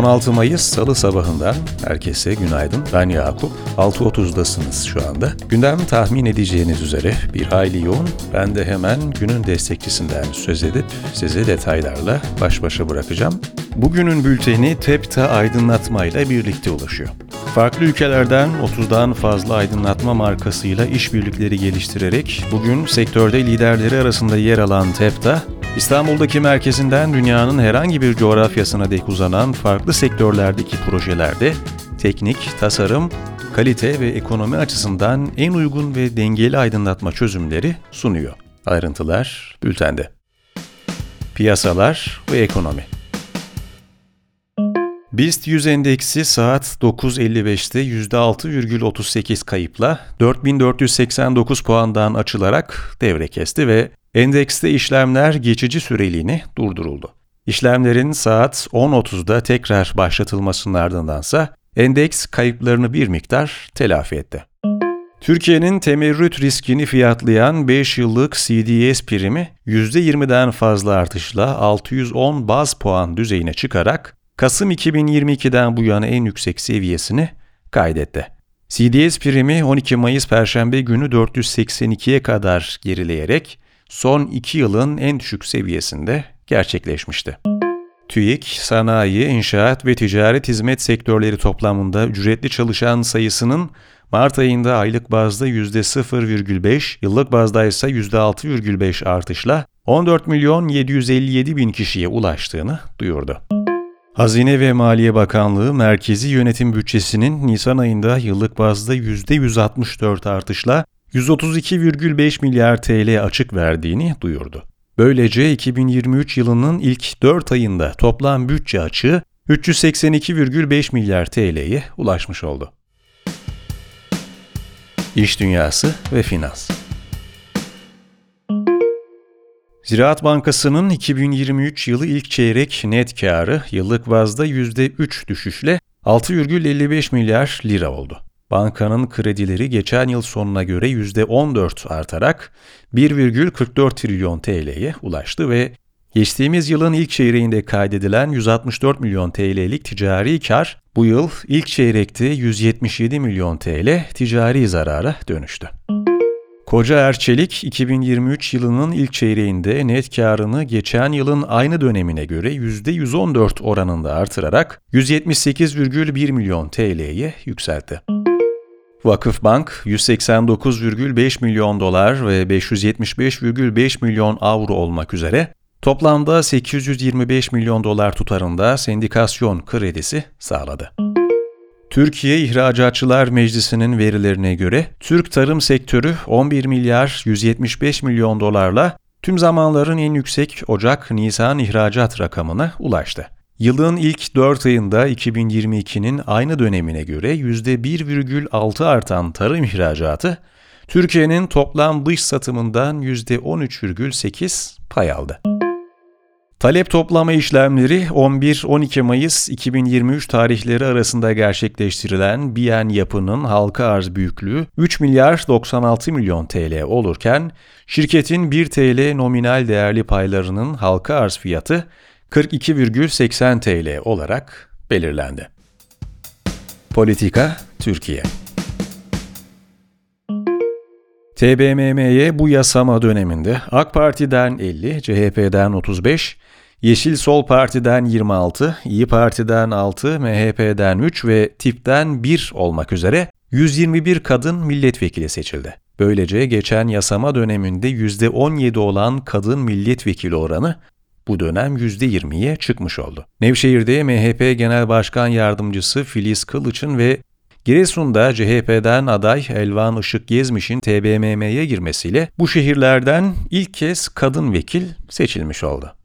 16 Mayıs Salı sabahından herkese günaydın. Ben Yakup. 6.30'dasınız şu anda. Gündem tahmin edeceğiniz üzere bir hayli yoğun. Ben de hemen günün destekçisinden söz edip sizi detaylarla baş başa bırakacağım. Bugünün bülteni TEPTA aydınlatmayla birlikte ulaşıyor. Farklı ülkelerden 30'dan fazla aydınlatma markasıyla işbirlikleri geliştirerek bugün sektörde liderleri arasında yer alan TEPTA, İstanbul'daki merkezinden dünyanın herhangi bir coğrafyasına dek uzanan farklı sektörlerdeki projelerde teknik, tasarım, kalite ve ekonomi açısından en uygun ve dengeli aydınlatma çözümleri sunuyor. Ayrıntılar bültende. Piyasalar ve ekonomi BIST 100 endeksi saat 9.55'te %6,38 kayıpla 4489 puandan açılarak devre kesti ve endekste işlemler geçici süreliğine durduruldu. İşlemlerin saat 10.30'da tekrar başlatılmasının ardındansa endeks kayıplarını bir miktar telafi etti. Türkiye'nin temerrüt riskini fiyatlayan 5 yıllık CDS primi %20'den fazla artışla 610 baz puan düzeyine çıkarak Kasım 2022'den bu yana en yüksek seviyesini kaydetti. CDS primi 12 Mayıs Perşembe günü 482'ye kadar gerileyerek son 2 yılın en düşük seviyesinde gerçekleşmişti. TÜİK, sanayi, inşaat ve ticaret hizmet sektörleri toplamında ücretli çalışan sayısının Mart ayında aylık bazda %0,5, yıllık bazda ise %6,5 artışla 14 milyon 757 bin kişiye ulaştığını duyurdu. Hazine ve Maliye Bakanlığı merkezi yönetim bütçesinin Nisan ayında yıllık bazda %164 artışla 132,5 milyar TL açık verdiğini duyurdu. Böylece 2023 yılının ilk 4 ayında toplam bütçe açığı 382,5 milyar TL'ye ulaşmış oldu. İş Dünyası ve Finans Ziraat Bankası'nın 2023 yılı ilk çeyrek net karı yıllık bazda %3 düşüşle 6,55 milyar lira oldu. Bankanın kredileri geçen yıl sonuna göre %14 artarak 1,44 trilyon TL'ye ulaştı ve geçtiğimiz yılın ilk çeyreğinde kaydedilen 164 milyon TL'lik ticari kar bu yıl ilk çeyrekte 177 milyon TL ticari zarara dönüştü. Koca Erçelik 2023 yılının ilk çeyreğinde net karını geçen yılın aynı dönemine göre %114 oranında artırarak 178,1 milyon TL'ye yükseltti. Vakıfbank 189,5 milyon dolar ve 575,5 milyon avro olmak üzere toplamda 825 milyon dolar tutarında sendikasyon kredisi sağladı. Türkiye İhracatçılar Meclisi'nin verilerine göre Türk tarım sektörü 11 milyar 175 milyon dolarla tüm zamanların en yüksek Ocak-Nisan ihracat rakamına ulaştı. Yılın ilk 4 ayında 2022'nin aynı dönemine göre %1,6 artan tarım ihracatı, Türkiye'nin toplam dış satımından %13,8 pay aldı. Talep toplama işlemleri 11-12 Mayıs 2023 tarihleri arasında gerçekleştirilen Biyen Yapı'nın halka arz büyüklüğü 3 milyar 96 milyon TL olurken şirketin 1 TL nominal değerli paylarının halka arz fiyatı 42,80 TL olarak belirlendi. Politika Türkiye TBMM'ye bu yasama döneminde AK Parti'den 50, CHP'den 35, Yeşil Sol Parti'den 26, İyi Parti'den 6, MHP'den 3 ve TİP'ten 1 olmak üzere 121 kadın milletvekili seçildi. Böylece geçen yasama döneminde %17 olan kadın milletvekili oranı bu dönem %20'ye çıkmış oldu. Nevşehir'de MHP Genel Başkan Yardımcısı Filiz Kılıç'ın ve Giresun'da CHP'den aday Elvan Işık Gezmiş'in TBMM'ye girmesiyle bu şehirlerden ilk kez kadın vekil seçilmiş oldu.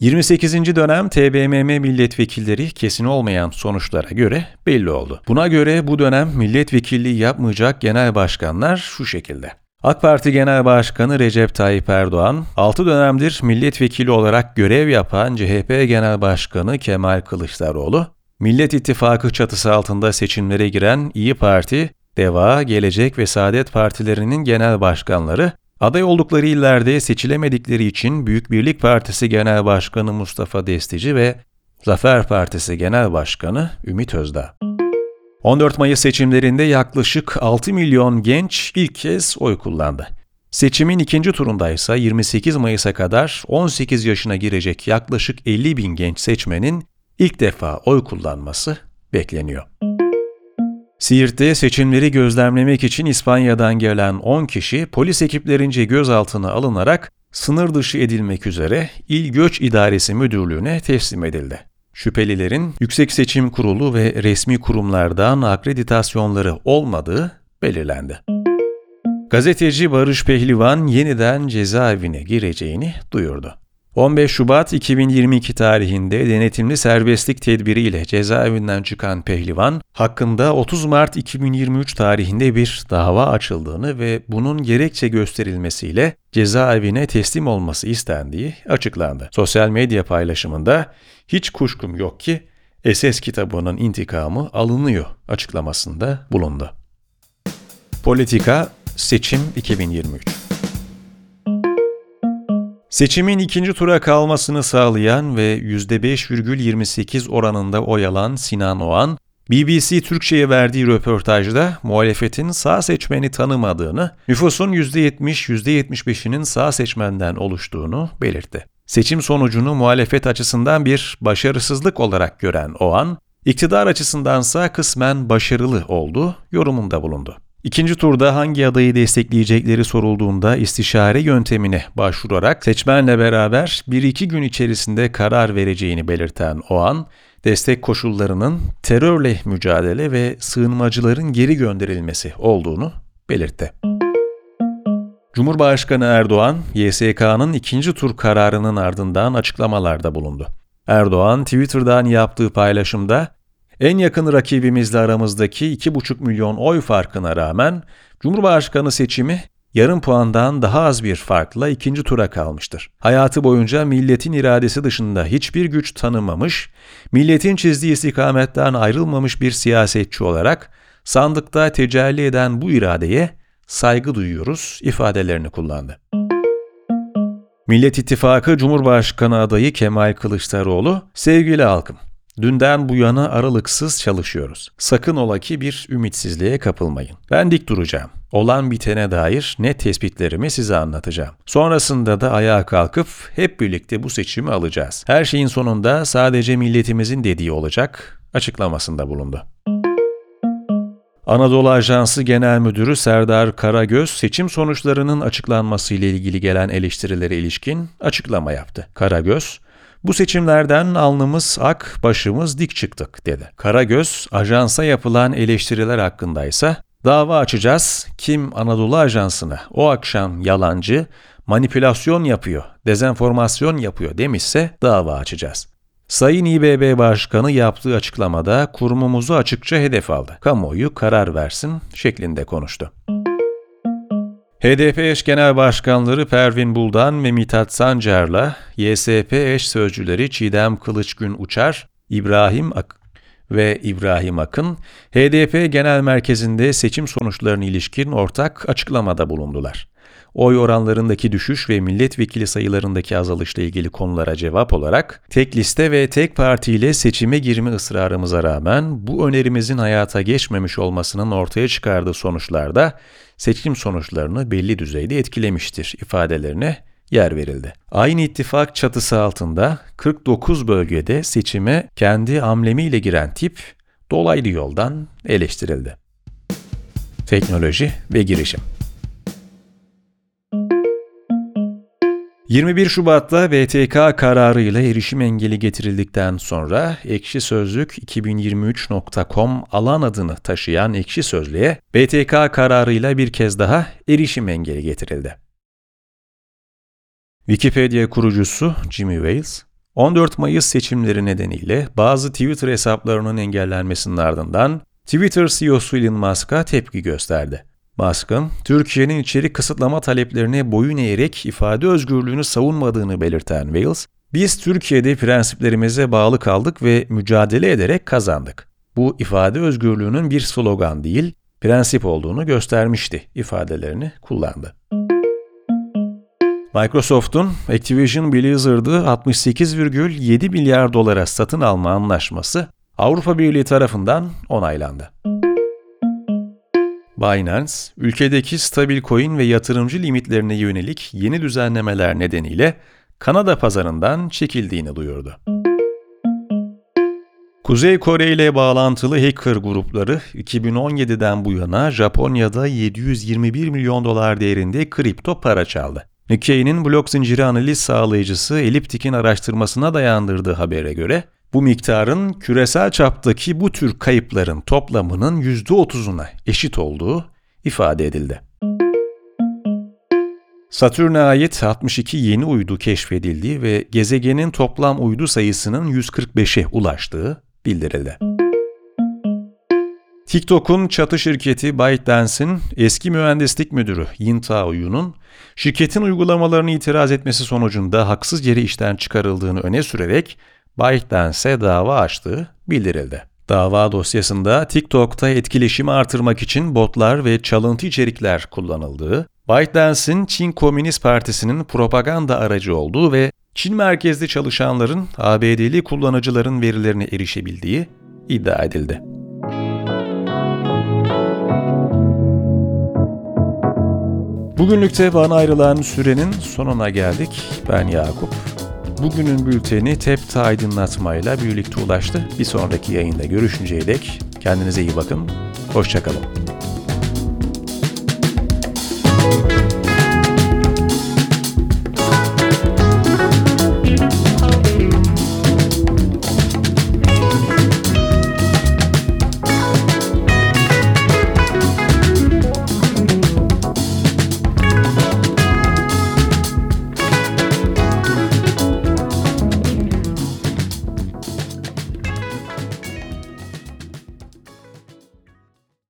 28. dönem TBMM milletvekilleri kesin olmayan sonuçlara göre belli oldu. Buna göre bu dönem milletvekilliği yapmayacak genel başkanlar şu şekilde. AK Parti Genel Başkanı Recep Tayyip Erdoğan, 6 dönemdir milletvekili olarak görev yapan CHP Genel Başkanı Kemal Kılıçdaroğlu, Millet İttifakı çatısı altında seçimlere giren İyi Parti, Deva, Gelecek ve Saadet Partilerinin genel başkanları Aday oldukları illerde seçilemedikleri için Büyük Birlik Partisi Genel Başkanı Mustafa Destici ve Zafer Partisi Genel Başkanı Ümit Özdağ. 14 Mayıs seçimlerinde yaklaşık 6 milyon genç ilk kez oy kullandı. Seçimin ikinci turunda ise 28 Mayıs'a kadar 18 yaşına girecek yaklaşık 50 bin genç seçmenin ilk defa oy kullanması bekleniyor. Siirt'te seçimleri gözlemlemek için İspanya'dan gelen 10 kişi polis ekiplerince gözaltına alınarak sınır dışı edilmek üzere İl Göç İdaresi Müdürlüğü'ne teslim edildi. Şüphelilerin Yüksek Seçim Kurulu ve resmi kurumlardan akreditasyonları olmadığı belirlendi. Gazeteci Barış Pehlivan yeniden cezaevine gireceğini duyurdu. 15 Şubat 2022 tarihinde denetimli serbestlik tedbiriyle cezaevinden çıkan Pehlivan, hakkında 30 Mart 2023 tarihinde bir dava açıldığını ve bunun gerekçe gösterilmesiyle cezaevine teslim olması istendiği açıklandı. Sosyal medya paylaşımında hiç kuşkum yok ki SS kitabının intikamı alınıyor açıklamasında bulundu. Politika Seçim 2023 Seçimin ikinci tura kalmasını sağlayan ve %5,28 oranında oy alan Sinan Oğan, BBC Türkçe'ye verdiği röportajda muhalefetin sağ seçmeni tanımadığını, nüfusun %70-%75'inin sağ seçmenden oluştuğunu belirtti. Seçim sonucunu muhalefet açısından bir başarısızlık olarak gören Oğan, iktidar açısındansa kısmen başarılı oldu yorumunda bulundu. İkinci turda hangi adayı destekleyecekleri sorulduğunda istişare yöntemine başvurarak seçmenle beraber 1-2 gün içerisinde karar vereceğini belirten o an, destek koşullarının terörle mücadele ve sığınmacıların geri gönderilmesi olduğunu belirtti. Cumhurbaşkanı Erdoğan, YSK'nın ikinci tur kararının ardından açıklamalarda bulundu. Erdoğan, Twitter'dan yaptığı paylaşımda, en yakın rakibimizle aramızdaki 2,5 milyon oy farkına rağmen Cumhurbaşkanı seçimi yarım puandan daha az bir farkla ikinci tura kalmıştır. Hayatı boyunca milletin iradesi dışında hiçbir güç tanımamış, milletin çizdiği istikametten ayrılmamış bir siyasetçi olarak sandıkta tecelli eden bu iradeye saygı duyuyoruz ifadelerini kullandı. Millet İttifakı Cumhurbaşkanı adayı Kemal Kılıçdaroğlu, sevgili halkım, Dünden bu yana aralıksız çalışıyoruz. Sakın ola ki bir ümitsizliğe kapılmayın. Ben dik duracağım. Olan bitene dair net tespitlerimi size anlatacağım. Sonrasında da ayağa kalkıp hep birlikte bu seçimi alacağız. Her şeyin sonunda sadece milletimizin dediği olacak açıklamasında bulundu. Anadolu Ajansı Genel Müdürü Serdar Karagöz, seçim sonuçlarının açıklanması ile ilgili gelen eleştirilere ilişkin açıklama yaptı. Karagöz, bu seçimlerden alnımız ak, başımız dik çıktık dedi. Karagöz, ajansa yapılan eleştiriler hakkındaysa dava açacağız. Kim Anadolu Ajansı'na o akşam yalancı, manipülasyon yapıyor, dezenformasyon yapıyor demişse dava açacağız. Sayın İBB Başkanı yaptığı açıklamada kurumumuzu açıkça hedef aldı. Kamuoyu karar versin şeklinde konuştu. HDP eş genel başkanları Pervin Buldan ve Mithat Sancar'la YSP eş sözcüleri Çiğdem Kılıçgün Uçar, İbrahim Ak ve İbrahim Akın, HDP Genel Merkezi'nde seçim sonuçlarına ilişkin ortak açıklamada bulundular. Oy oranlarındaki düşüş ve milletvekili sayılarındaki azalışla ilgili konulara cevap olarak tek liste ve tek parti ile seçime girme ısrarımıza rağmen bu önerimizin hayata geçmemiş olmasının ortaya çıkardığı sonuçlarda seçim sonuçlarını belli düzeyde etkilemiştir ifadelerine yer verildi. Aynı ittifak çatısı altında 49 bölgede seçime kendi amlemiyle giren tip dolaylı yoldan eleştirildi. Teknoloji ve girişim 21 Şubat'ta BTK kararıyla erişim engeli getirildikten sonra Ekşi Sözlük 2023.com alan adını taşıyan Ekşi Sözlüğe BTK kararıyla bir kez daha erişim engeli getirildi. Wikipedia kurucusu Jimmy Wales, 14 Mayıs seçimleri nedeniyle bazı Twitter hesaplarının engellenmesinin ardından Twitter CEO'su Elon Musk'a tepki gösterdi. Musk'ın Türkiye'nin içerik kısıtlama taleplerine boyun eğerek ifade özgürlüğünü savunmadığını belirten Wales, biz Türkiye'de prensiplerimize bağlı kaldık ve mücadele ederek kazandık. Bu ifade özgürlüğünün bir slogan değil, prensip olduğunu göstermişti ifadelerini kullandı. Microsoft'un Activision Blizzard'ı 68,7 milyar dolara satın alma anlaşması Avrupa Birliği tarafından onaylandı. Binance, ülkedeki stabil coin ve yatırımcı limitlerine yönelik yeni düzenlemeler nedeniyle Kanada pazarından çekildiğini duyurdu. Kuzey Kore ile bağlantılı hacker grupları 2017'den bu yana Japonya'da 721 milyon dolar değerinde kripto para çaldı. Nikkei'nin blok zinciri analiz sağlayıcısı Elliptic'in araştırmasına dayandırdığı habere göre bu miktarın küresel çaptaki bu tür kayıpların toplamının %30'una eşit olduğu ifade edildi. Satürn'e ait 62 yeni uydu keşfedildiği ve gezegenin toplam uydu sayısının 145'e ulaştığı bildirildi. TikTok'un çatı şirketi ByteDance'in eski mühendislik müdürü Yin Taoyu'nun şirketin uygulamalarını itiraz etmesi sonucunda haksız yere işten çıkarıldığını öne sürerek ByteDance'e dava açtığı bildirildi. Dava dosyasında TikTok'ta etkileşimi artırmak için botlar ve çalıntı içerikler kullanıldığı, ByteDance'in Çin Komünist Partisi'nin propaganda aracı olduğu ve Çin merkezli çalışanların ABD'li kullanıcıların verilerine erişebildiği iddia edildi. Bugünlükte bana ayrılan sürenin sonuna geldik. Ben Yakup. Bugünün bülteni TEPTA aydınlatmayla birlikte ulaştı. Bir sonraki yayında görüşünceye dek kendinize iyi bakın. Hoşçakalın.